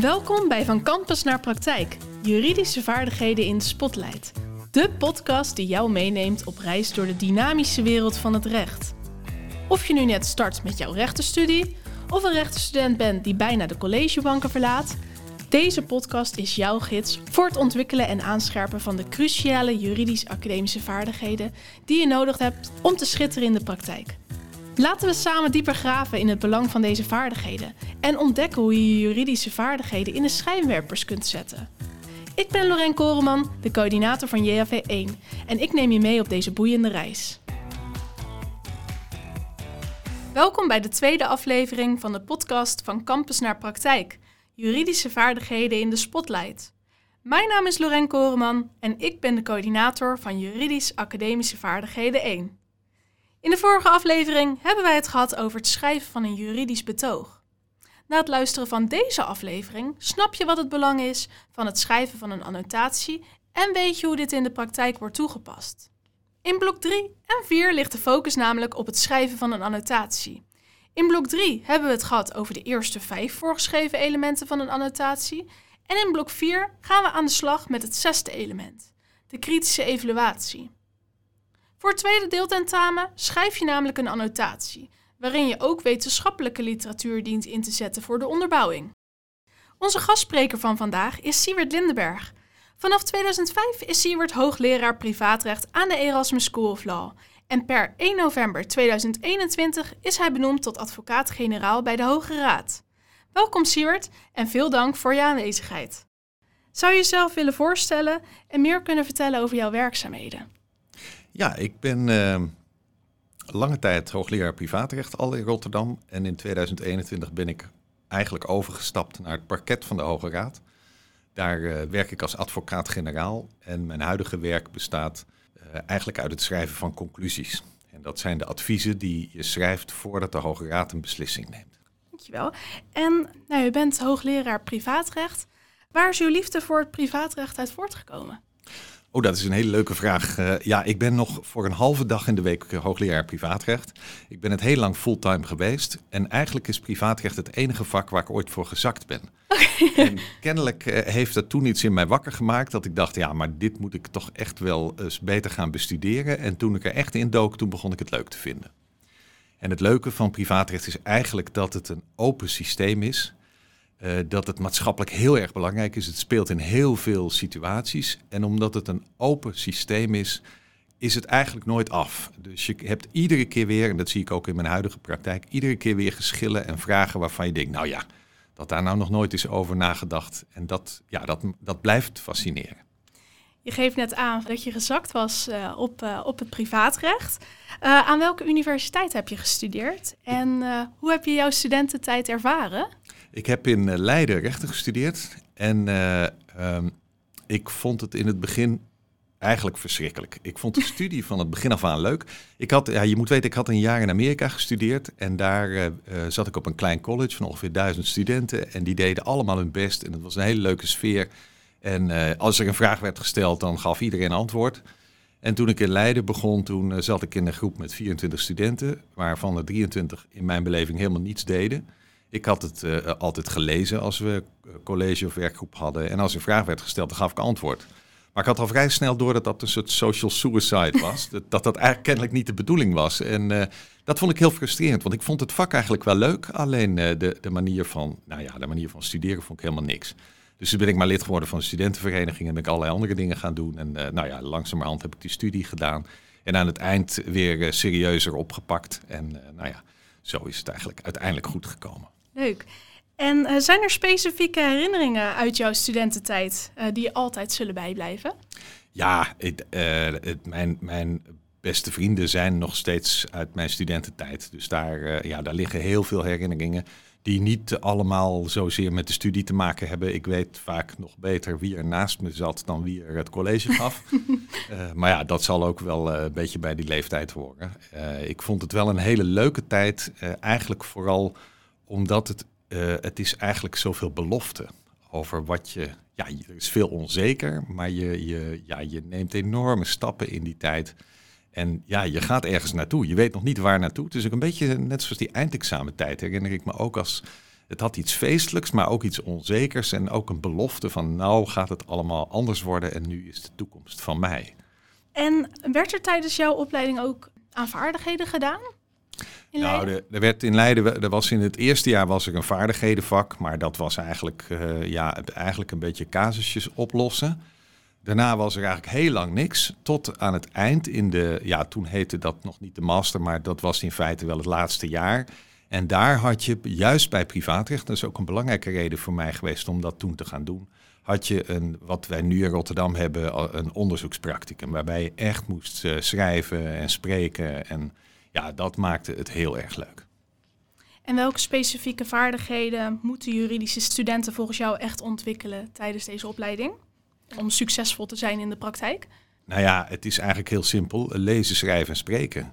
Welkom bij Van Campus naar Praktijk, juridische vaardigheden in spotlight. De podcast die jou meeneemt op reis door de dynamische wereld van het recht. Of je nu net start met jouw rechtenstudie, of een rechtenstudent bent die bijna de collegebanken verlaat, deze podcast is jouw gids voor het ontwikkelen en aanscherpen van de cruciale juridisch-academische vaardigheden die je nodig hebt om te schitteren in de praktijk. Laten we samen dieper graven in het belang van deze vaardigheden en ontdekken hoe je juridische vaardigheden in de schijnwerpers kunt zetten. Ik ben Lorraine Koreman, de coördinator van JAV1 en ik neem je mee op deze boeiende reis. Welkom bij de tweede aflevering van de podcast van Campus naar Praktijk, juridische vaardigheden in de spotlight. Mijn naam is Lorraine Koreman en ik ben de coördinator van Juridisch Academische Vaardigheden 1. In de vorige aflevering hebben wij het gehad over het schrijven van een juridisch betoog. Na het luisteren van deze aflevering snap je wat het belang is van het schrijven van een annotatie en weet je hoe dit in de praktijk wordt toegepast. In blok 3 en 4 ligt de focus namelijk op het schrijven van een annotatie. In blok 3 hebben we het gehad over de eerste vijf voorgeschreven elementen van een annotatie. En in blok 4 gaan we aan de slag met het zesde element, de kritische evaluatie. Voor het tweede deeltentamen schrijf je namelijk een annotatie, waarin je ook wetenschappelijke literatuur dient in te zetten voor de onderbouwing. Onze gastspreker van vandaag is Siewert Lindenberg. Vanaf 2005 is Siewert hoogleraar privaatrecht aan de Erasmus School of Law. En per 1 november 2021 is hij benoemd tot advocaat-generaal bij de Hoge Raad. Welkom Siewert en veel dank voor je aanwezigheid. Zou je jezelf willen voorstellen en meer kunnen vertellen over jouw werkzaamheden? Ja, ik ben uh, lange tijd hoogleraar privaatrecht al in Rotterdam. En in 2021 ben ik eigenlijk overgestapt naar het parket van de Hoge Raad. Daar uh, werk ik als advocaat-generaal. En mijn huidige werk bestaat uh, eigenlijk uit het schrijven van conclusies. En dat zijn de adviezen die je schrijft voordat de Hoge Raad een beslissing neemt. Dankjewel. En nou, u bent hoogleraar privaatrecht. Waar is uw liefde voor het privaatrecht uit voortgekomen? Oh, dat is een hele leuke vraag. Uh, ja, ik ben nog voor een halve dag in de week hoogleraar privaatrecht. Ik ben het heel lang fulltime geweest. En eigenlijk is privaatrecht het enige vak waar ik ooit voor gezakt ben. Okay. En kennelijk uh, heeft dat toen iets in mij wakker gemaakt dat ik dacht, ja, maar dit moet ik toch echt wel eens beter gaan bestuderen. En toen ik er echt in dook, toen begon ik het leuk te vinden. En het leuke van privaatrecht is eigenlijk dat het een open systeem is. Uh, dat het maatschappelijk heel erg belangrijk is. Het speelt in heel veel situaties. En omdat het een open systeem is, is het eigenlijk nooit af. Dus je hebt iedere keer weer, en dat zie ik ook in mijn huidige praktijk, iedere keer weer geschillen en vragen waarvan je denkt, nou ja, dat daar nou nog nooit is over nagedacht. En dat, ja, dat, dat blijft fascineren. Je geeft net aan dat je gezakt was uh, op, uh, op het privaatrecht. Aan welke universiteit heb je gestudeerd en hoe heb je jouw studententijd ervaren? Ik heb in Leiden rechten gestudeerd en uh, um, ik vond het in het begin eigenlijk verschrikkelijk. Ik vond de studie van het begin af aan leuk. Ik had, ja, je moet weten, ik had een jaar in Amerika gestudeerd en daar uh, uh, zat ik op een klein college van ongeveer duizend studenten en die deden allemaal hun best en het was een hele leuke sfeer. En als er een vraag werd gesteld, dan gaf iedereen antwoord. En toen ik in Leiden begon, toen zat ik in een groep met 24 studenten, waarvan er 23 in mijn beleving helemaal niets deden. Ik had het uh, altijd gelezen als we college of werkgroep hadden. En als er vraag werd gesteld, dan gaf ik antwoord. Maar ik had al vrij snel door dat dat een soort social suicide was. dat, dat dat eigenlijk kennelijk niet de bedoeling was. En uh, dat vond ik heel frustrerend, want ik vond het vak eigenlijk wel leuk. Alleen uh, de, de, manier van, nou ja, de manier van studeren vond ik helemaal niks. Dus toen ben ik maar lid geworden van de studentenvereniging en ben ik allerlei andere dingen gaan doen. En nou ja, langzamerhand heb ik die studie gedaan. En aan het eind weer serieuzer opgepakt. En nou ja, zo is het eigenlijk uiteindelijk goed gekomen. Leuk. En uh, zijn er specifieke herinneringen uit jouw studententijd uh, die je altijd zullen bijblijven? Ja, het, uh, het, mijn, mijn beste vrienden zijn nog steeds uit mijn studententijd. Dus daar, ja, daar liggen heel veel herinneringen die niet allemaal zozeer met de studie te maken hebben. Ik weet vaak nog beter wie er naast me zat dan wie er het college gaf. maar ja, dat zal ook wel een beetje bij die leeftijd horen. ik vond het wel een hele leuke tijd. eigenlijk vooral omdat het, uh, het is eigenlijk zoveel belofte over wat je... Ja, er is veel onzeker, maar je, je, ja, je neemt enorme stappen in die tijd. En ja, je gaat ergens naartoe. Je weet nog niet waar naartoe. Het is ook een beetje net zoals die eindexamentijd. Herinner ik me ook als Het had iets feestelijks, maar ook iets onzekers en ook een belofte van nou gaat het allemaal anders worden en nu is de toekomst van mij. En werd er tijdens jouw opleiding ook aan vaardigheden gedaan? Nou, er werd in Leiden, er was in het eerste jaar was er een vaardighedenvak, maar dat was eigenlijk, uh, ja, eigenlijk een beetje casusjes oplossen. Daarna was er eigenlijk heel lang niks, tot aan het eind in de, ja, toen heette dat nog niet de master, maar dat was in feite wel het laatste jaar. En daar had je, juist bij privaatrecht, dat is ook een belangrijke reden voor mij geweest om dat toen te gaan doen, had je een, wat wij nu in Rotterdam hebben, een onderzoekspracticum, waarbij je echt moest uh, schrijven en spreken. En ja, dat maakte het heel erg leuk. En welke specifieke vaardigheden moeten juridische studenten volgens jou echt ontwikkelen tijdens deze opleiding? Om succesvol te zijn in de praktijk? Nou ja, het is eigenlijk heel simpel. Lezen, schrijven en spreken.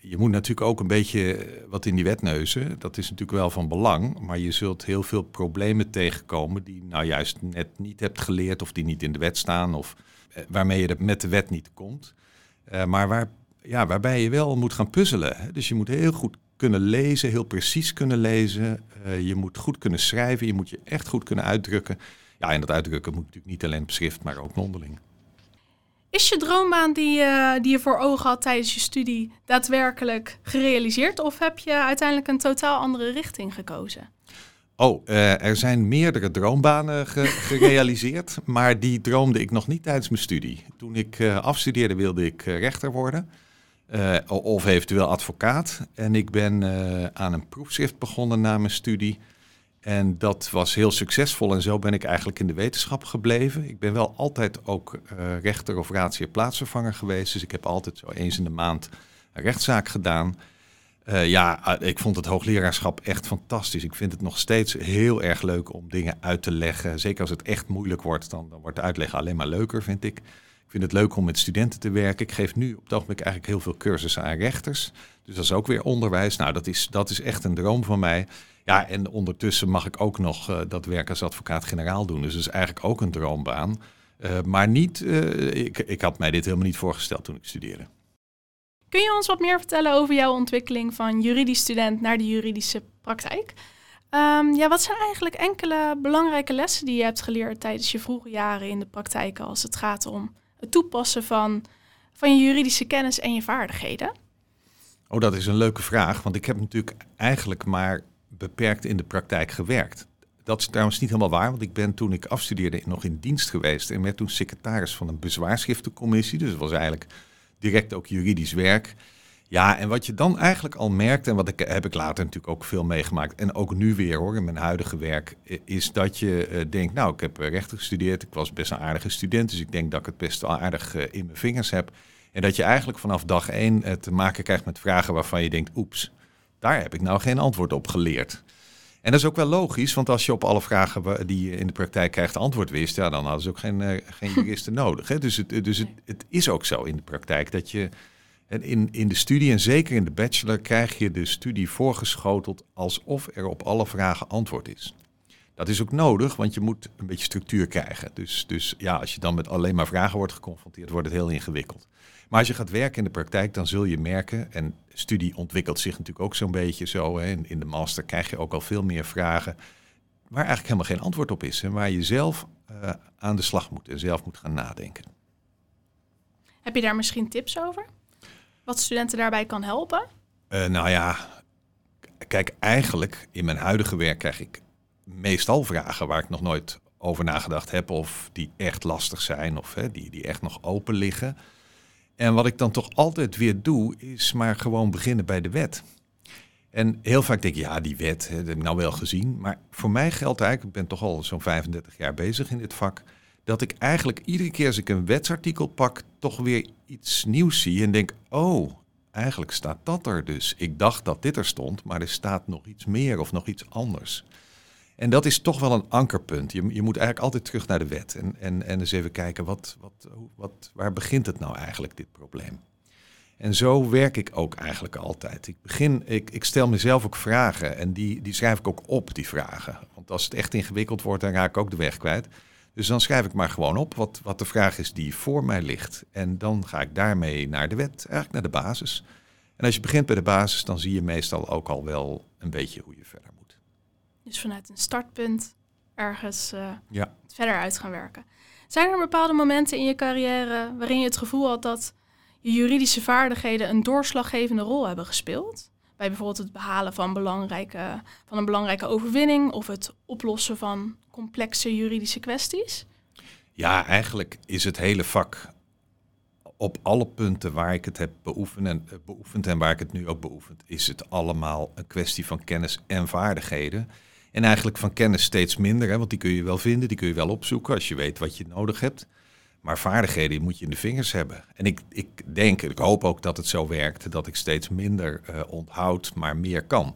Je moet natuurlijk ook een beetje wat in die wet neuzen. Dat is natuurlijk wel van belang. Maar je zult heel veel problemen tegenkomen die nou juist net niet hebt geleerd of die niet in de wet staan of eh, waarmee je met de wet niet komt. Uh, maar waar, ja, waarbij je wel moet gaan puzzelen. Dus je moet heel goed kunnen lezen, heel precies kunnen lezen. Uh, je moet goed kunnen schrijven, je moet je echt goed kunnen uitdrukken. Ja, en dat uitdrukken moet natuurlijk niet alleen op schrift, maar ook mondeling. Is je droombaan die, uh, die je voor ogen had tijdens je studie daadwerkelijk gerealiseerd? Of heb je uiteindelijk een totaal andere richting gekozen? Oh, uh, er zijn meerdere droombanen ge gerealiseerd, maar die droomde ik nog niet tijdens mijn studie. Toen ik uh, afstudeerde wilde ik rechter worden, of eventueel advocaat. En ik ben aan een proefschrift begonnen na mijn studie. En dat was heel succesvol en zo ben ik eigenlijk in de wetenschap gebleven. Ik ben wel altijd ook uh, rechter of raadsheer plaatsvervanger geweest. Dus ik heb altijd zo eens in de maand een rechtszaak gedaan. Ja, ik vond het hoogleraarschap echt fantastisch. Ik vind het nog steeds heel erg leuk om dingen uit te leggen. Zeker als het echt moeilijk wordt, dan, dan wordt uitleggen alleen maar leuker, vind ik. Ik vind het leuk om met studenten te werken. Ik geef nu op het ogenblik eigenlijk heel veel cursussen aan rechters. Dus dat is ook weer onderwijs. Nou, dat is, dat is echt een droom van mij. Ja, en ondertussen mag ik ook nog uh, dat werk als advocaat-generaal doen. Dus dat is eigenlijk ook een droombaan. Uh, maar niet, uh, ik, ik had mij dit helemaal niet voorgesteld toen ik studeerde. Kun je ons wat meer vertellen over jouw ontwikkeling van juridisch student naar de juridische praktijk? Um, ja, wat zijn eigenlijk enkele belangrijke lessen die je hebt geleerd tijdens je vroege jaren in de praktijk als het gaat om het toepassen van, van je juridische kennis en je vaardigheden? Oh, dat is een leuke vraag, want ik heb natuurlijk eigenlijk maar beperkt in de praktijk gewerkt. Dat is trouwens niet helemaal waar, want ik ben toen ik afstudeerde nog in dienst geweest en werd toen secretaris van een bezwaarschriftencommissie. Dus dat was eigenlijk direct ook juridisch werk. Ja, en wat je dan eigenlijk al merkt, en wat ik, heb ik later natuurlijk ook veel meegemaakt, en ook nu weer hoor, in mijn huidige werk, is dat je uh, denkt, nou, ik heb rechten gestudeerd, ik was best een aardige student, dus ik denk dat ik het best wel aardig uh, in mijn vingers heb. En dat je eigenlijk vanaf dag één uh, te maken krijgt met vragen waarvan je denkt, oeps, daar heb ik nou geen antwoord op geleerd. En dat is ook wel logisch, want als je op alle vragen die je in de praktijk krijgt antwoord wist, ja, dan hadden ze ook geen, geen juristen nodig. Hè? Dus, het, dus het, is ook zo in de praktijk dat je in, in de studie en zeker in de bachelor krijg je de studie voorgeschoteld alsof er op alle vragen antwoord is. Dat is ook nodig, want je moet een beetje structuur krijgen. Dus, dus ja, als je dan met alleen maar vragen wordt geconfronteerd, wordt het heel ingewikkeld. Maar als je gaat werken in de praktijk, dan zul je merken, en studie ontwikkelt zich natuurlijk ook zo'n beetje zo. Hè, in de master krijg je ook al veel meer vragen waar eigenlijk helemaal geen antwoord op is. En waar je zelf uh, aan de slag moet en zelf moet gaan nadenken. Heb je daar misschien tips over? Wat studenten daarbij kan helpen? Uh, nou ja, kijk, eigenlijk in mijn huidige werk krijg ik meestal vragen waar ik nog nooit over nagedacht heb of die echt lastig zijn of hè, die, die echt nog open liggen. En wat ik dan toch altijd weer doe, is maar gewoon beginnen bij de wet. En heel vaak denk ik, ja, die wet, hè, dat heb ik nou wel gezien. Maar voor mij geldt eigenlijk, ik ben toch al zo'n 35 jaar bezig in dit vak, dat ik eigenlijk iedere keer als ik een wetsartikel pak, toch weer iets nieuws zie en denk, oh, eigenlijk staat dat er dus. Ik dacht dat dit er stond, maar er staat nog iets meer of nog iets anders. En dat is toch wel een ankerpunt. Je, je moet eigenlijk altijd terug naar de wet en, en, en eens even kijken, wat, wat, wat, waar begint het nou eigenlijk, dit probleem? En zo werk ik ook eigenlijk altijd. Ik, begin, ik, ik stel mezelf ook vragen en die, die schrijf ik ook op, die vragen. Want als het echt ingewikkeld wordt, dan raak ik ook de weg kwijt. Dus dan schrijf ik maar gewoon op wat, wat de vraag is die voor mij ligt. En dan ga ik daarmee naar de wet, eigenlijk naar de basis. En als je begint bij de basis, dan zie je meestal ook al wel een beetje hoe je verder moet. Dus vanuit een startpunt ergens uh, ja. verder uit gaan werken. Zijn er bepaalde momenten in je carrière waarin je het gevoel had dat je juridische vaardigheden een doorslaggevende rol hebben gespeeld? Bij bijvoorbeeld het behalen van, belangrijke, van een belangrijke overwinning of het oplossen van complexe juridische kwesties? Ja, eigenlijk is het hele vak op alle punten waar ik het heb beoefend en, eh, beoefend en waar ik het nu ook beoefend, is het allemaal een kwestie van kennis en vaardigheden. En eigenlijk van kennis steeds minder, hè, want die kun je wel vinden, die kun je wel opzoeken als je weet wat je nodig hebt. Maar vaardigheden moet je in de vingers hebben. En ik, ik denk, ik hoop ook dat het zo werkt, dat ik steeds minder uh, onthoud, maar meer kan.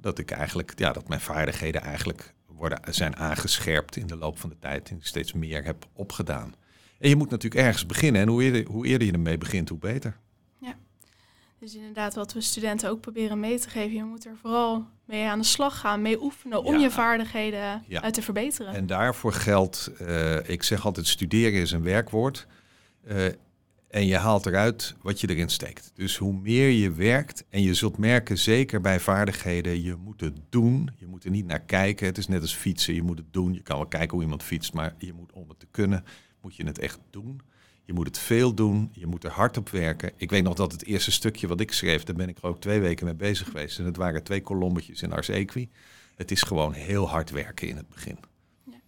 Dat ik eigenlijk, ja, dat mijn vaardigheden eigenlijk worden, zijn aangescherpt in de loop van de tijd en ik steeds meer heb opgedaan. En je moet natuurlijk ergens beginnen. En hoe hoe eerder je ermee begint, hoe beter. Dus inderdaad wat we studenten ook proberen mee te geven. Je moet er vooral mee aan de slag gaan, mee oefenen om je vaardigheden ja. te verbeteren. En daarvoor geldt, uh, ik zeg altijd, studeren is een werkwoord. Uh, en je haalt eruit wat je erin steekt. Dus hoe meer je werkt, en je zult merken, zeker bij vaardigheden, je moet het doen. Je moet er niet naar kijken. Het is net als fietsen, je moet het doen. Je kan wel kijken hoe iemand fietst, maar je moet om het te kunnen, moet je het echt doen. Je moet het veel doen, je moet er hard op werken. Ik weet nog dat het eerste stukje wat ik schreef, daar ben ik er ook twee weken mee bezig geweest. En het waren twee kolombetjes in Ars Equi. Het is gewoon heel hard werken in het begin. Ja.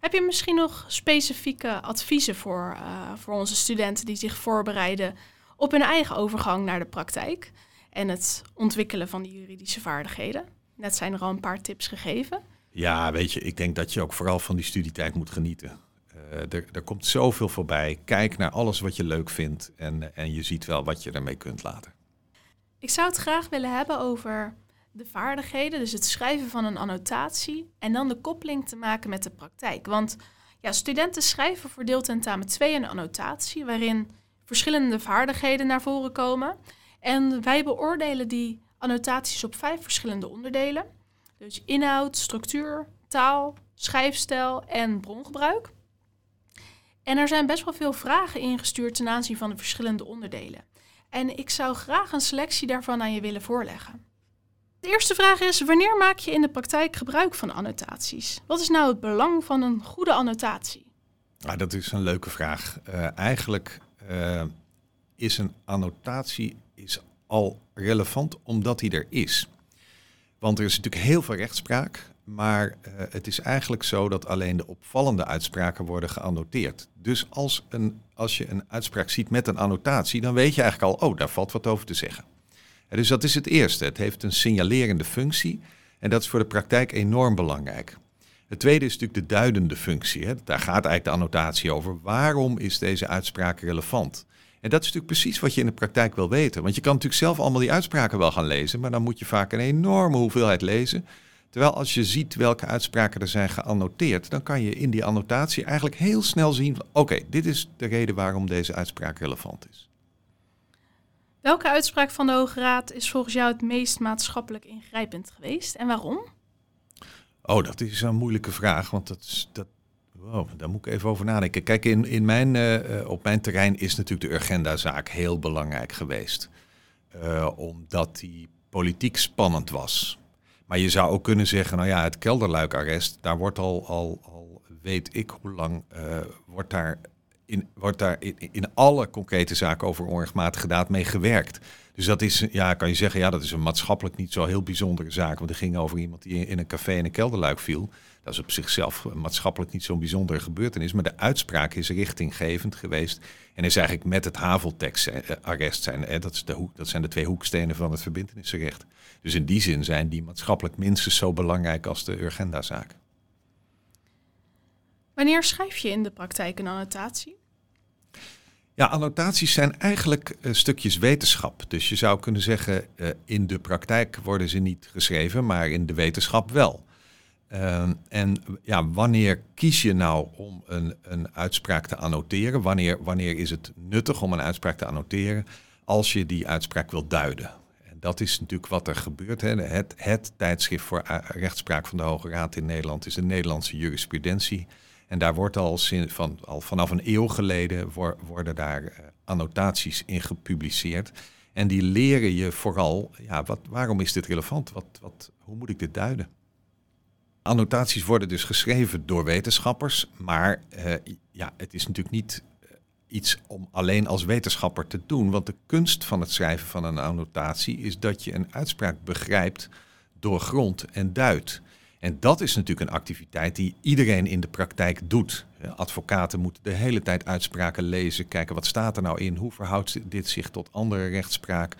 Heb je misschien nog specifieke adviezen voor, uh, voor onze studenten die zich voorbereiden op hun eigen overgang naar de praktijk en het ontwikkelen van die juridische vaardigheden? Net zijn er al een paar tips gegeven. Ja, weet je, ik denk dat je ook vooral van die studietijd moet genieten. Uh, er, er, komt zoveel voorbij. Kijk naar alles wat je leuk vindt en, en je ziet wel wat je ermee kunt laten. Ik zou het graag willen hebben over de vaardigheden, dus het schrijven van een annotatie en dan de koppeling te maken met de praktijk. Want ja, studenten schrijven voor deeltentamen 2 een annotatie waarin verschillende vaardigheden naar voren komen. En wij beoordelen die annotaties op vijf verschillende onderdelen. Dus inhoud, structuur, taal, schrijfstijl en brongebruik. En er zijn best wel veel vragen ingestuurd ten aanzien van de verschillende onderdelen. En ik zou graag een selectie daarvan aan je willen voorleggen. De eerste vraag is: wanneer maak je in de praktijk gebruik van annotaties? Wat is nou het belang van een goede annotatie? Nou, dat is een leuke vraag. Uh, eigenlijk uh, is een annotatie is al relevant omdat hij er is. Want er is natuurlijk heel veel rechtspraak. Maar uh, het is eigenlijk zo dat alleen de opvallende uitspraken worden geannoteerd. Dus als, een, als je een uitspraak ziet met een annotatie, dan weet je eigenlijk al, oh, daar valt wat over te zeggen. En dus dat is het eerste. Het heeft een signalerende functie en dat is voor de praktijk enorm belangrijk. Het tweede is natuurlijk de duidende functie. Hè. Daar gaat eigenlijk de annotatie over. Waarom is deze uitspraak relevant? En dat is natuurlijk precies wat je in de praktijk wil weten. Want je kan natuurlijk zelf allemaal die uitspraken wel gaan lezen, maar dan moet je vaak een enorme hoeveelheid lezen. Terwijl als je ziet welke uitspraken er zijn geannoteerd, dan kan je in die annotatie eigenlijk heel snel zien: oké, dit is de reden waarom deze uitspraak relevant is. Welke uitspraak van de Hoge Raad is volgens jou het meest maatschappelijk ingrijpend geweest en waarom? Oh, dat is een moeilijke vraag, want dat is, dat, wow, daar moet ik even over nadenken. Kijk, in, in mijn, uh, op mijn terrein is natuurlijk de Urgenda-zaak heel belangrijk geweest. Uh, omdat die politiek spannend was. Maar je zou ook kunnen zeggen, nou ja, het kelderluikarrest, daar wordt al, al, al weet ik hoe lang, uh, wordt daar, in, wordt daar in, in alle concrete zaken over onrechtmatige daad mee gewerkt. Dus dat is, ja, kan je zeggen, ja, dat is een maatschappelijk niet zo heel bijzondere zaak. Want er ging over iemand die in een café in een kelderluik viel. Dat is op zichzelf maatschappelijk niet zo'n bijzondere gebeurtenis. Maar de uitspraak is richtinggevend geweest. En is eigenlijk met het Haveltex-arrest zijn. Dat, is de hoek, dat zijn de twee hoekstenen van het verbindenisrecht. Dus in die zin zijn die maatschappelijk minstens zo belangrijk als de Urgenda-zaak. Wanneer schrijf je in de praktijk een annotatie? Ja, annotaties zijn eigenlijk uh, stukjes wetenschap. Dus je zou kunnen zeggen, uh, in de praktijk worden ze niet geschreven, maar in de wetenschap wel. Uh, en ja, wanneer kies je nou om een, een uitspraak te annoteren? Wanneer, wanneer is het nuttig om een uitspraak te annoteren? Als je die uitspraak wil duiden. En dat is natuurlijk wat er gebeurt. Hè. Het, het tijdschrift voor rechtspraak van de Hoge Raad in Nederland is de Nederlandse jurisprudentie. En daar wordt al, van, al vanaf een eeuw geleden worden daar uh, annotaties in gepubliceerd. En die leren je vooral, ja, wat, waarom is dit relevant? Wat, wat, hoe moet ik dit duiden? Annotaties worden dus geschreven door wetenschappers, maar uh, ja, het is natuurlijk niet iets om alleen als wetenschapper te doen. Want de kunst van het schrijven van een annotatie is dat je een uitspraak begrijpt, doorgrond en duidt. En dat is natuurlijk een activiteit die iedereen in de praktijk doet. Advocaten moeten de hele tijd uitspraken lezen, kijken wat staat er nou in, hoe verhoudt dit zich tot andere rechtspraak,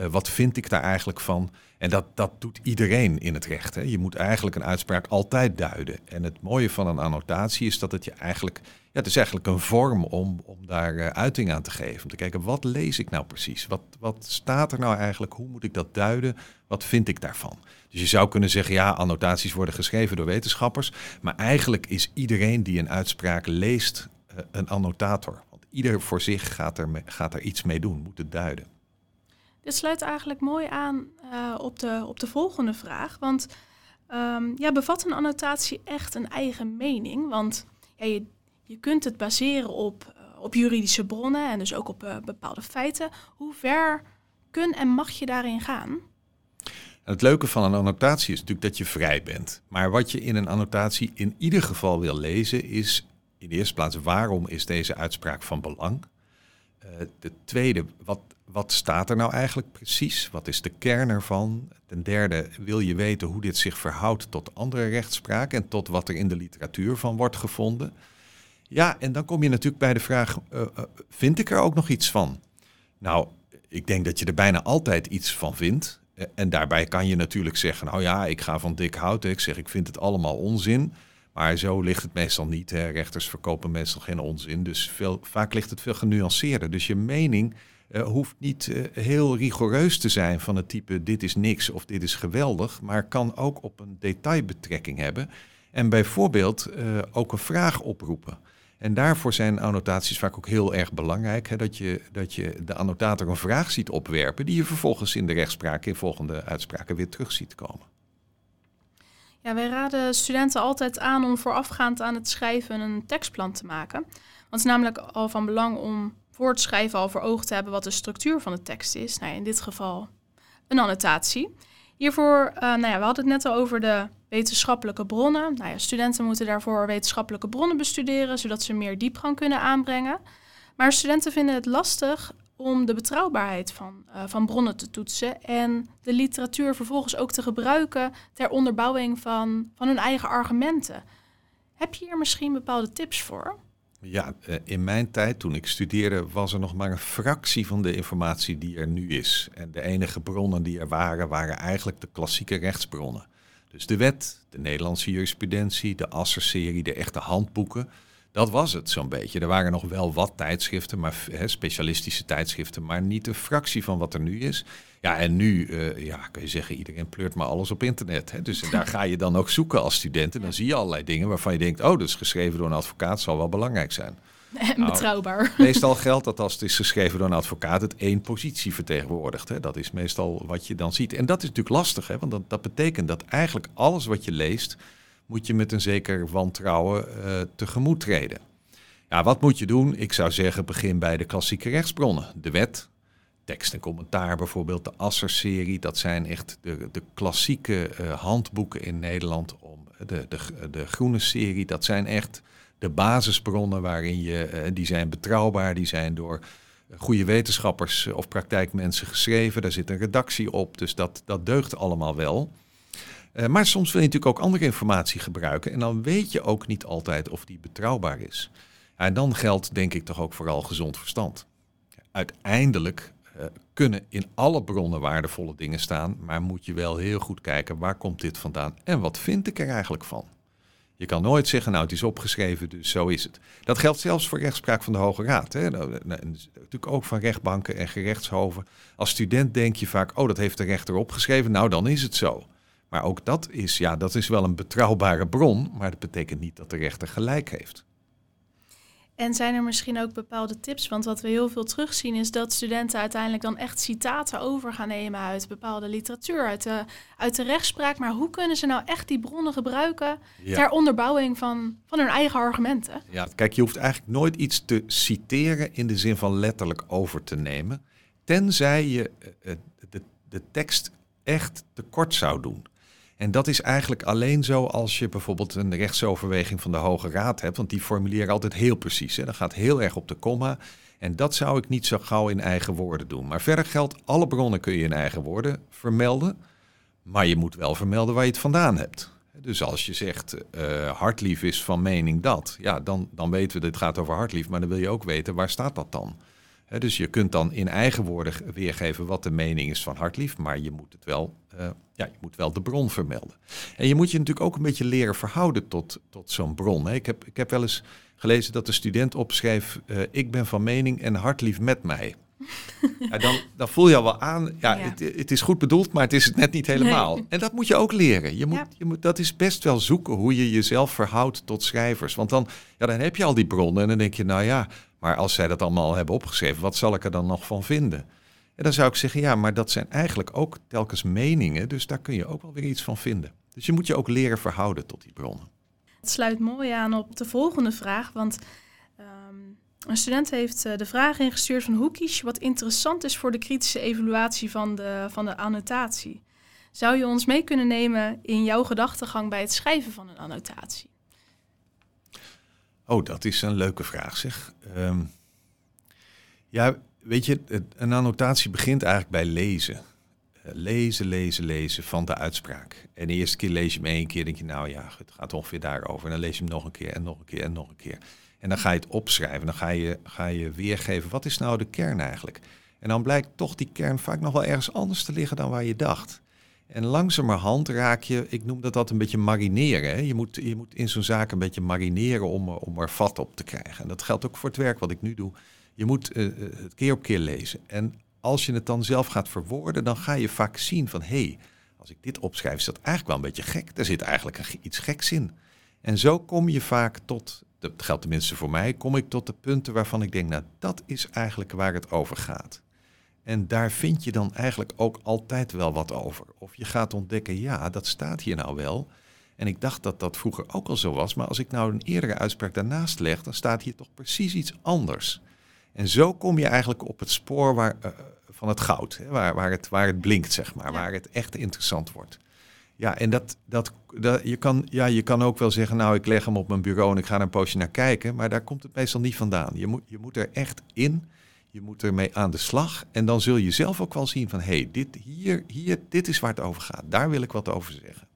uh, wat vind ik daar eigenlijk van. En dat, dat doet iedereen in het recht. Hè. Je moet eigenlijk een uitspraak altijd duiden. En het mooie van een annotatie is dat het je eigenlijk ja, het is eigenlijk een vorm om, om daar uh, uiting aan te geven. Om te kijken, wat lees ik nou precies? Wat, wat staat er nou eigenlijk? Hoe moet ik dat duiden? Wat vind ik daarvan? Dus je zou kunnen zeggen, ja, annotaties worden geschreven door wetenschappers. Maar eigenlijk is iedereen die een uitspraak leest uh, een annotator. Want ieder voor zich gaat er, gaat er iets mee doen, moet het duiden. Dit sluit eigenlijk mooi aan uh, op, de, op de volgende vraag. Want um, ja, bevat een annotatie echt een eigen mening? Want ja, je je kunt het baseren op, eh, op juridische bronnen en dus ook op uh, bepaalde feiten. Hoe ver kun en mag je daarin gaan? Het leuke van een annotatie is natuurlijk dat je vrij bent. Maar wat je in een annotatie in ieder geval wil lezen is in de eerste plaats waarom is deze uitspraak van belang? Uh, de tweede, wat, wat staat er nou eigenlijk precies? Wat is de kern ervan? Ten derde, wil je weten hoe dit zich verhoudt tot andere rechtspraak en tot wat er in de literatuur van wordt gevonden? Ja, en dan kom je natuurlijk bij de vraag, uh, uh, vind ik er ook nog iets van? Nou, ik denk dat je er bijna altijd iets van vindt. Eh, en daarbij kan je natuurlijk zeggen, nou ja, ik ga van dik hout. Ik zeg, ik vind het allemaal onzin. Maar zo ligt het meestal niet. Hè. Rechters verkopen meestal geen onzin. Dus veel, vaak ligt het veel genuanceerder. Dus je mening uh, hoeft niet uh, heel rigoureus te zijn van het type dit is niks of dit is geweldig. Maar kan ook op een detailbetrekking hebben. En bijvoorbeeld uh, ook een vraag oproepen. En daarvoor zijn annotaties vaak ook heel erg belangrijk. Hè, dat, je, dat je de annotator een vraag ziet opwerpen die je vervolgens in de rechtspraak in volgende uitspraken weer terug ziet komen. Ja, wij raden studenten altijd aan om voorafgaand aan het schrijven een tekstplan te maken. Want het is namelijk al van belang om voor het schrijven al voor ogen te hebben wat de structuur van de tekst is. Nou, in dit geval een annotatie. Hiervoor, uh, nou ja, we hadden het net al over de wetenschappelijke bronnen. Nou ja, studenten moeten daarvoor wetenschappelijke bronnen bestuderen, zodat ze meer diepgang kunnen aanbrengen. Maar studenten vinden het lastig om de betrouwbaarheid van, uh, van bronnen te toetsen en de literatuur vervolgens ook te gebruiken ter onderbouwing van, van hun eigen argumenten. Heb je hier misschien bepaalde tips voor? Ja, eh, in mijn tijd toen ik studeerde was er nog maar een fractie van de informatie die er nu is. En de enige bronnen die er waren, waren eigenlijk de klassieke rechtsbronnen. Dus de wet, de Nederlandse jurisprudentie, de Asser-serie, de echte handboeken. Dat was het zo'n beetje. Er waren nog wel wat tijdschriften, maar specialistische tijdschriften, maar niet een fractie van wat er nu is. Ja, en nu uh, ja, kun je zeggen, iedereen pleurt maar alles op internet. Hè. Dus daar ga je dan ook zoeken als student. En dan zie je allerlei dingen waarvan je denkt, oh, dat is geschreven door een advocaat, zal wel belangrijk zijn. En nou, betrouwbaar. Meestal geldt dat als het is geschreven door een advocaat, het één positie vertegenwoordigt. Hè. Dat is meestal wat je dan ziet. En dat is natuurlijk lastig, hè, want dat, dat betekent dat eigenlijk alles wat je leest, moet je met een zeker wantrouwen uh, tegemoet treden. Ja, wat moet je doen? Ik zou zeggen, begin bij de klassieke rechtsbronnen. De wet, tekst en commentaar bijvoorbeeld, de Asser-serie. Dat zijn echt de, de klassieke uh, handboeken in Nederland. Om de, de, de groene serie, dat zijn echt de basisbronnen waarin je, uh, die zijn betrouwbaar, die zijn door goede wetenschappers of praktijkmensen geschreven. Daar zit een redactie op, dus dat, dat deugt allemaal wel. Uh, maar soms wil je natuurlijk ook andere informatie gebruiken en dan weet je ook niet altijd of die betrouwbaar is. En dan geldt denk ik toch ook vooral gezond verstand. Uiteindelijk uh, kunnen in alle bronnen waardevolle dingen staan, maar moet je wel heel goed kijken waar komt dit vandaan en wat vind ik er eigenlijk van. Je kan nooit zeggen, nou het is opgeschreven, dus zo is het. Dat geldt zelfs voor rechtspraak van de Hoge Raad. Hè. Nou, natuurlijk ook van rechtbanken en gerechtshoven. Als student denk je vaak, oh dat heeft de rechter opgeschreven, nou dan is het zo. Maar ook dat is, ja, dat is wel een betrouwbare bron, maar dat betekent niet dat de rechter gelijk heeft. En zijn er misschien ook bepaalde tips? Want wat we heel veel terugzien is dat studenten uiteindelijk dan echt citaten over gaan nemen uit bepaalde literatuur, uit de, uit de rechtspraak. Maar hoe kunnen ze nou echt die bronnen gebruiken ja. ter onderbouwing van, van hun eigen argumenten? Ja, kijk, je hoeft eigenlijk nooit iets te citeren in de zin van letterlijk over te nemen, tenzij je uh, de, de tekst echt tekort zou doen. En dat is eigenlijk alleen zo als je bijvoorbeeld een rechtsoverweging van de Hoge Raad hebt, want die formuleren altijd heel precies. Hè. Dat gaat heel erg op de komma. En dat zou ik niet zo gauw in eigen woorden doen. Maar verder geldt, alle bronnen kun je in eigen woorden vermelden. Maar je moet wel vermelden waar je het vandaan hebt. Dus als je zegt uh, Hartlief is van mening dat, ja, dan, dan weten we dat het gaat over Hartlief, maar dan wil je ook weten waar staat dat dan. Dus je kunt dan in eigen woorden weergeven wat de mening is van Hartlief, maar je moet het wel, uh, ja, je moet wel de bron vermelden. En je moet je natuurlijk ook een beetje leren verhouden tot, tot zo'n bron. Ik, heb, ik heb wel eens gelezen dat de student opschreef, uh, ik ben van mening en Hartlief met mij. Ja, dan, dan voel je al wel aan, ja, Het, het, is goed bedoeld, maar het is het net niet helemaal. En dat moet je ook leren. Je moet, je moet, dat is best wel zoeken hoe je jezelf verhoudt tot schrijvers. Want dan, ja, dan heb je al die bronnen en dan denk je, nou ja, maar als zij dat allemaal hebben opgeschreven, wat zal ik er dan nog van vinden? En dan zou ik zeggen, ja, maar dat zijn eigenlijk ook telkens meningen, dus daar kun je ook wel weer iets van vinden. Dus je moet je ook leren verhouden tot die bronnen. Het sluit mooi aan op de volgende vraag, want een student heeft eh, de vraag ingestuurd van hoe kies je wat interessant is voor de kritische evaluatie van de, van de annotatie. Zou je ons mee kunnen nemen in jouw gedachtegang bij het schrijven van een annotatie? Oh, dat is een leuke vraag zeg. Ehm, ja, weet je, een annotatie begint eigenlijk bij lezen. Eh, lezen, lezen, lezen van de uitspraak. En de eerste keer lees je hem één keer, denk je, nou ja, het gaat ongeveer daarover. En dan lees je hem nog een keer en nog een keer en nog een keer. En dan ga je het opschrijven. Dan ga je, ga je weergeven, wat is nou de kern eigenlijk? En dan blijkt toch die kern vaak nog wel ergens anders te liggen dan waar je dacht. En langzamerhand raak je, ik noem dat dat een beetje marineren. Hè? Je, moet, je moet in zo'n zaak een beetje marineren om, om er vat op te krijgen. En dat geldt ook voor het werk wat ik nu doe. Je moet uh, het keer op keer lezen. En als je het dan zelf gaat verwoorden, dan ga je vaak zien van... hé, hey, als ik dit opschrijf, is dat eigenlijk wel een beetje gek. Er zit eigenlijk iets geks in. En zo kom je vaak tot dat geldt tenminste voor mij, kom ik tot de punten waarvan ik denk, nou dat is eigenlijk waar het over gaat. En daar vind je dan eigenlijk ook altijd wel wat over. Of je gaat ontdekken, ja, dat staat hier nou wel. En ik dacht dat dat vroeger ook al zo was, maar als ik nou een eerdere uitspraak daarnaast leg, dan staat hier toch precies iets anders. En zo kom je eigenlijk op het spoor waar, uh, van het goud, hè, waar, waar, het, waar het blinkt, zeg maar, waar het echt interessant wordt. Ja, en dat, dat, dat, je, kan, ja, je kan ook wel zeggen, nou ik leg hem op mijn bureau en ik ga er een poosje naar kijken, maar daar komt het meestal niet vandaan. Je moet, je moet er echt in, je moet ermee aan de slag en dan zul je zelf ook wel zien van, hé, hey, dit, hier, hier, dit is waar het over gaat. Daar wil ik wat over zeggen.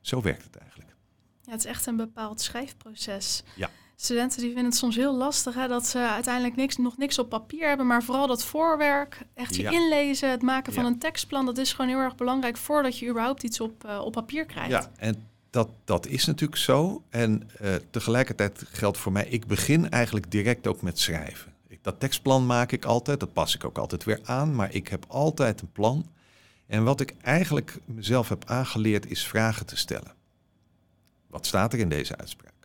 Zo werkt het eigenlijk. Ja, het is echt een bepaald schrijfproces. Ja studenten die vinden het soms heel lastig hè, dat ze uiteindelijk niks, nog niks op papier hebben, maar vooral dat voorwerk, echt je inlezen, het maken van een tekstplan, dat is gewoon heel erg belangrijk voordat je überhaupt iets op, uh, op papier krijgt. Ja, en dat, dat is natuurlijk zo. En uh, tegelijkertijd geldt voor mij, ik begin eigenlijk direct ook met schrijven. Ik, dat tekstplan maak ik altijd, dat pas ik ook altijd weer aan, maar ik heb altijd een plan. En wat ik eigenlijk mezelf heb aangeleerd is vragen te stellen. Wat staat er in deze uitspraak?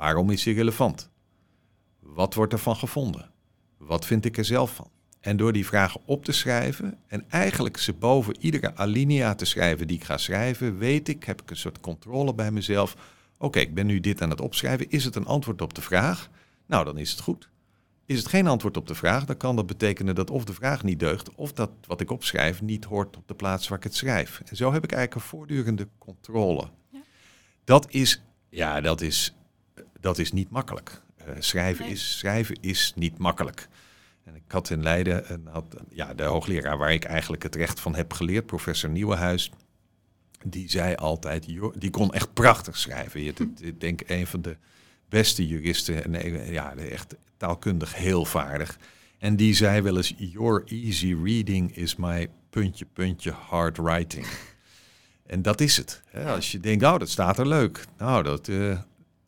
Waarom is hij relevant? Wat wordt ervan gevonden? Wat vind ik er zelf van? En door die vragen op te schrijven en eigenlijk ze boven iedere alinea te schrijven die ik ga schrijven, weet ik, heb ik een soort controle bij mezelf. Oké, ik ben nu dit aan het opschrijven. Is het een antwoord op de vraag? Nou, dan is het goed. Is het geen antwoord op de vraag, dan kan dat betekenen dat of de vraag niet deugt, of dat wat ik opschrijf niet hoort op de plaats waar ik het schrijf. En zo heb ik eigenlijk een voortdurende controle. Ja. Dat is, ja, dat is dat is niet makkelijk. Uh, schrijven, is, schrijven is niet makkelijk. En ik had in Leiden, had, ja, de hoogleraar waar ik eigenlijk het recht van heb geleerd, professor Nieuwenhuis, die zei altijd, die kon echt prachtig schrijven. Je, ik denk een van de beste juristen, en ja, echt taalkundig heel vaardig. En die zei wel eens, your easy reading is my puntje, puntje hard writing. En dat is het. Hè? Als je denkt, nou, dat staat er leuk. Nou, dat, uh,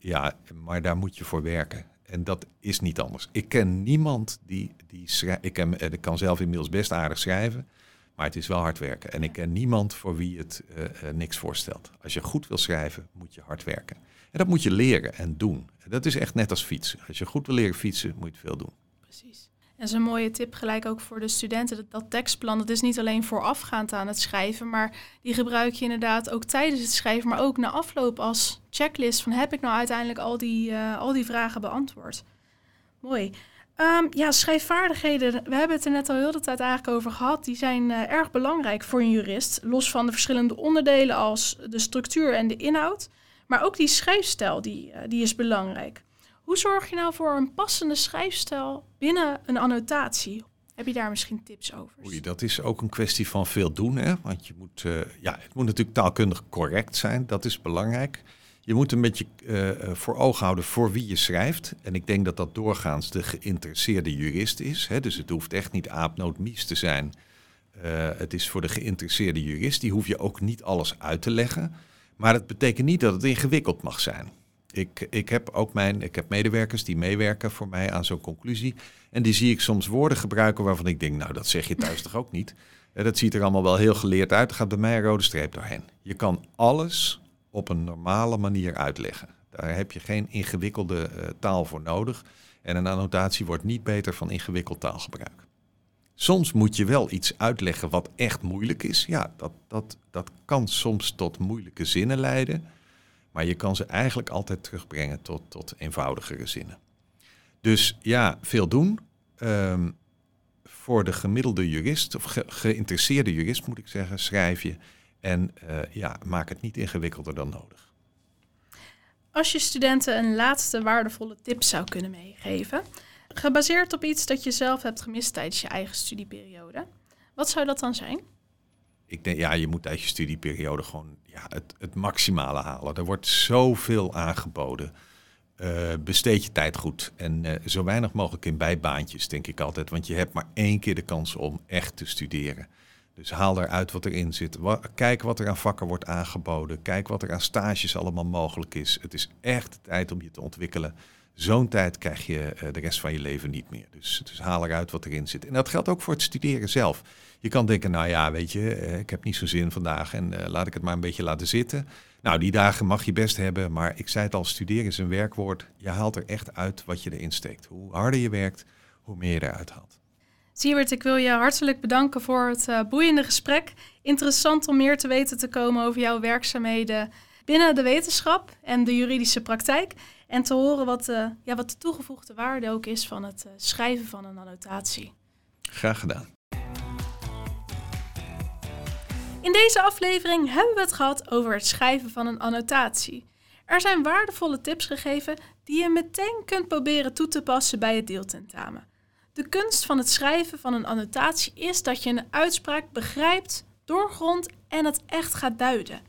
ja, maar daar moet je voor werken. En dat is niet anders. Ik ken niemand die, die schrijft. Ik, kan zelf inmiddels best aardig schrijven, maar het is wel hard werken. En ik ken niemand voor wie het uh, uh, niks voorstelt. Als je goed wil schrijven, moet je hard werken. En dat moet je leren en doen. Dat is echt net als fietsen. Als je goed wil leren fietsen, moet je het veel doen. Precies. Dat is een mooie tip gelijk ook voor de studenten. Dat, dat tekstplan, dat is niet alleen voorafgaand aan het schrijven, maar die gebruik je inderdaad ook tijdens het schrijven, maar ook na afloop als checklist van heb ik nou uiteindelijk al die, uh, al die vragen beantwoord. Mooi. Um, ja, schrijfvaardigheden, we hebben het er net al heel de tijd eigenlijk over gehad. Die zijn uh, erg belangrijk voor een jurist. Los van de verschillende onderdelen als de structuur en de inhoud. Maar ook die schrijfstijl, die, uh, die is belangrijk. Hoe zorg je nou voor een passende schrijfstijl binnen een annotatie? Heb je daar misschien tips over? Oei, dat is ook een kwestie van veel doen. Hè? Want je moet, uh, ja, het moet natuurlijk taalkundig correct zijn. Dat is belangrijk. Je moet een beetje uh, voor ogen houden voor wie je schrijft. En ik denk dat dat doorgaans de geïnteresseerde jurist is. Hè? Dus het hoeft echt niet aapnootmies te zijn. Het is voor de geïnteresseerde jurist. Die hoef je ook niet alles uit te leggen. Maar het betekent niet dat het ingewikkeld mag zijn. Ik, ik heb ook mijn, ik heb medewerkers die meewerken voor mij aan zo'n conclusie. En die zie ik soms woorden gebruiken waarvan ik denk, nou dat zeg je thuis toch ook niet. Dat ziet er allemaal wel heel geleerd uit. Er gaat bij mij een rode streep doorheen. Je kan alles op een normale manier uitleggen. Daar heb je geen ingewikkelde uh, taal voor nodig. En een annotatie wordt niet beter van ingewikkeld taalgebruik. Soms moet je wel iets uitleggen wat echt moeilijk is. Ja, dat, dat, dat kan soms tot moeilijke zinnen leiden. Maar je kan ze eigenlijk altijd terugbrengen tot, tot eenvoudigere zinnen. Dus ja, veel doen. Um, voor de gemiddelde jurist, of ge geïnteresseerde jurist moet ik zeggen, schrijf je. En uh, ja, maak het niet ingewikkelder dan nodig. Als je studenten een laatste waardevolle tip zou kunnen meegeven, gebaseerd op iets dat je zelf hebt gemist tijdens je eigen studieperiode, wat zou dat dan zijn? Ik denk, ja, je moet tijdens je studieperiode gewoon ja, het, het maximale halen. Er wordt zoveel aangeboden. Uh, besteed je tijd goed. En uh, zo weinig mogelijk in bijbaantjes, denk ik altijd. Want je hebt maar één keer de kans om echt te studeren. Dus haal eruit wat erin zit. Kijk wat er aan vakken wordt aangeboden. Kijk wat er aan stages allemaal mogelijk is. Het is echt tijd om je te ontwikkelen. Zo'n tijd krijg je uh, de rest van je leven niet meer. Dus, dus haal eruit wat erin zit. En dat geldt ook voor het studeren zelf. Je kan denken, nou ja, weet je, uh, ik heb niet zo zin vandaag en uh, laat ik het maar een beetje laten zitten. Nou, die dagen mag je best hebben, maar ik zei het al, studeren is een werkwoord. Je haalt er echt uit wat je erin steekt. Hoe harder je werkt, hoe meer je eruit haalt. Siewert, ik wil je hartelijk bedanken voor het boeiende gesprek. Interessant om meer te weten te komen over jouw werkzaamheden binnen de wetenschap en de juridische praktijk. En te horen wat, uh, ja, wat de toegevoegde waarde ook is van het uh, schrijven van een annotatie. Graag gedaan. In deze aflevering hebben we het gehad over het schrijven van een annotatie. Er zijn waardevolle tips gegeven die je meteen kunt proberen toe te passen bij het deeltentamen. De kunst van het schrijven van een annotatie is dat je een uitspraak begrijpt, doorgrondt en het echt gaat duiden.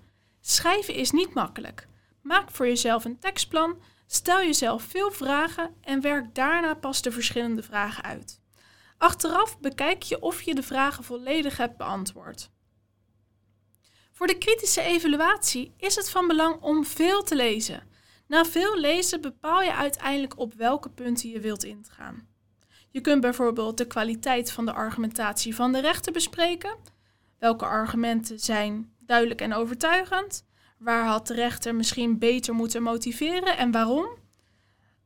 Schrijven is niet makkelijk. Maak voor jezelf een tekstplan, stel jezelf veel vragen en werk daarna pas de verschillende vragen uit. Achteraf bekijk je of je de vragen volledig hebt beantwoord. Voor de kritische evaluatie is het van belang om veel te lezen. Na veel lezen bepaal je uiteindelijk op welke punten je wilt ingaan. Je kunt bijvoorbeeld de kwaliteit van de argumentatie van de rechter bespreken. Welke argumenten zijn duidelijk en overtuigend? Waar had de rechter misschien beter moeten motiveren en waarom?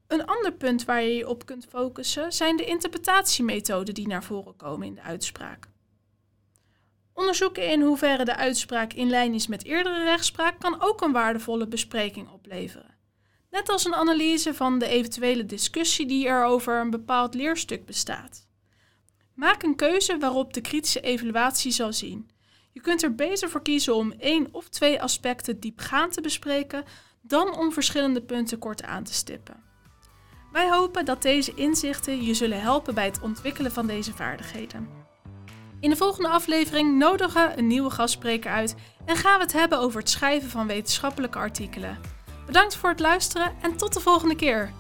Een ander punt waar je je op kunt focussen zijn de interpretatiemethoden die naar voren komen in de uitspraak. Onderzoeken in hoeverre de uitspraak in lijn is met eerdere rechtspraak kan ook een waardevolle bespreking opleveren. Net als een analyse van de eventuele discussie die er over een bepaald leerstuk bestaat. Maak een keuze waarop de kritische evaluatie zal zien. Je kunt er beter voor kiezen om één of twee aspecten diepgaand te bespreken dan om verschillende punten kort aan te stippen. Wij hopen dat deze inzichten je zullen helpen bij het ontwikkelen van deze vaardigheden. In de volgende aflevering nodigen we een nieuwe gastspreker uit en gaan we het hebben over het schrijven van wetenschappelijke artikelen. Bedankt voor het luisteren en tot de volgende keer.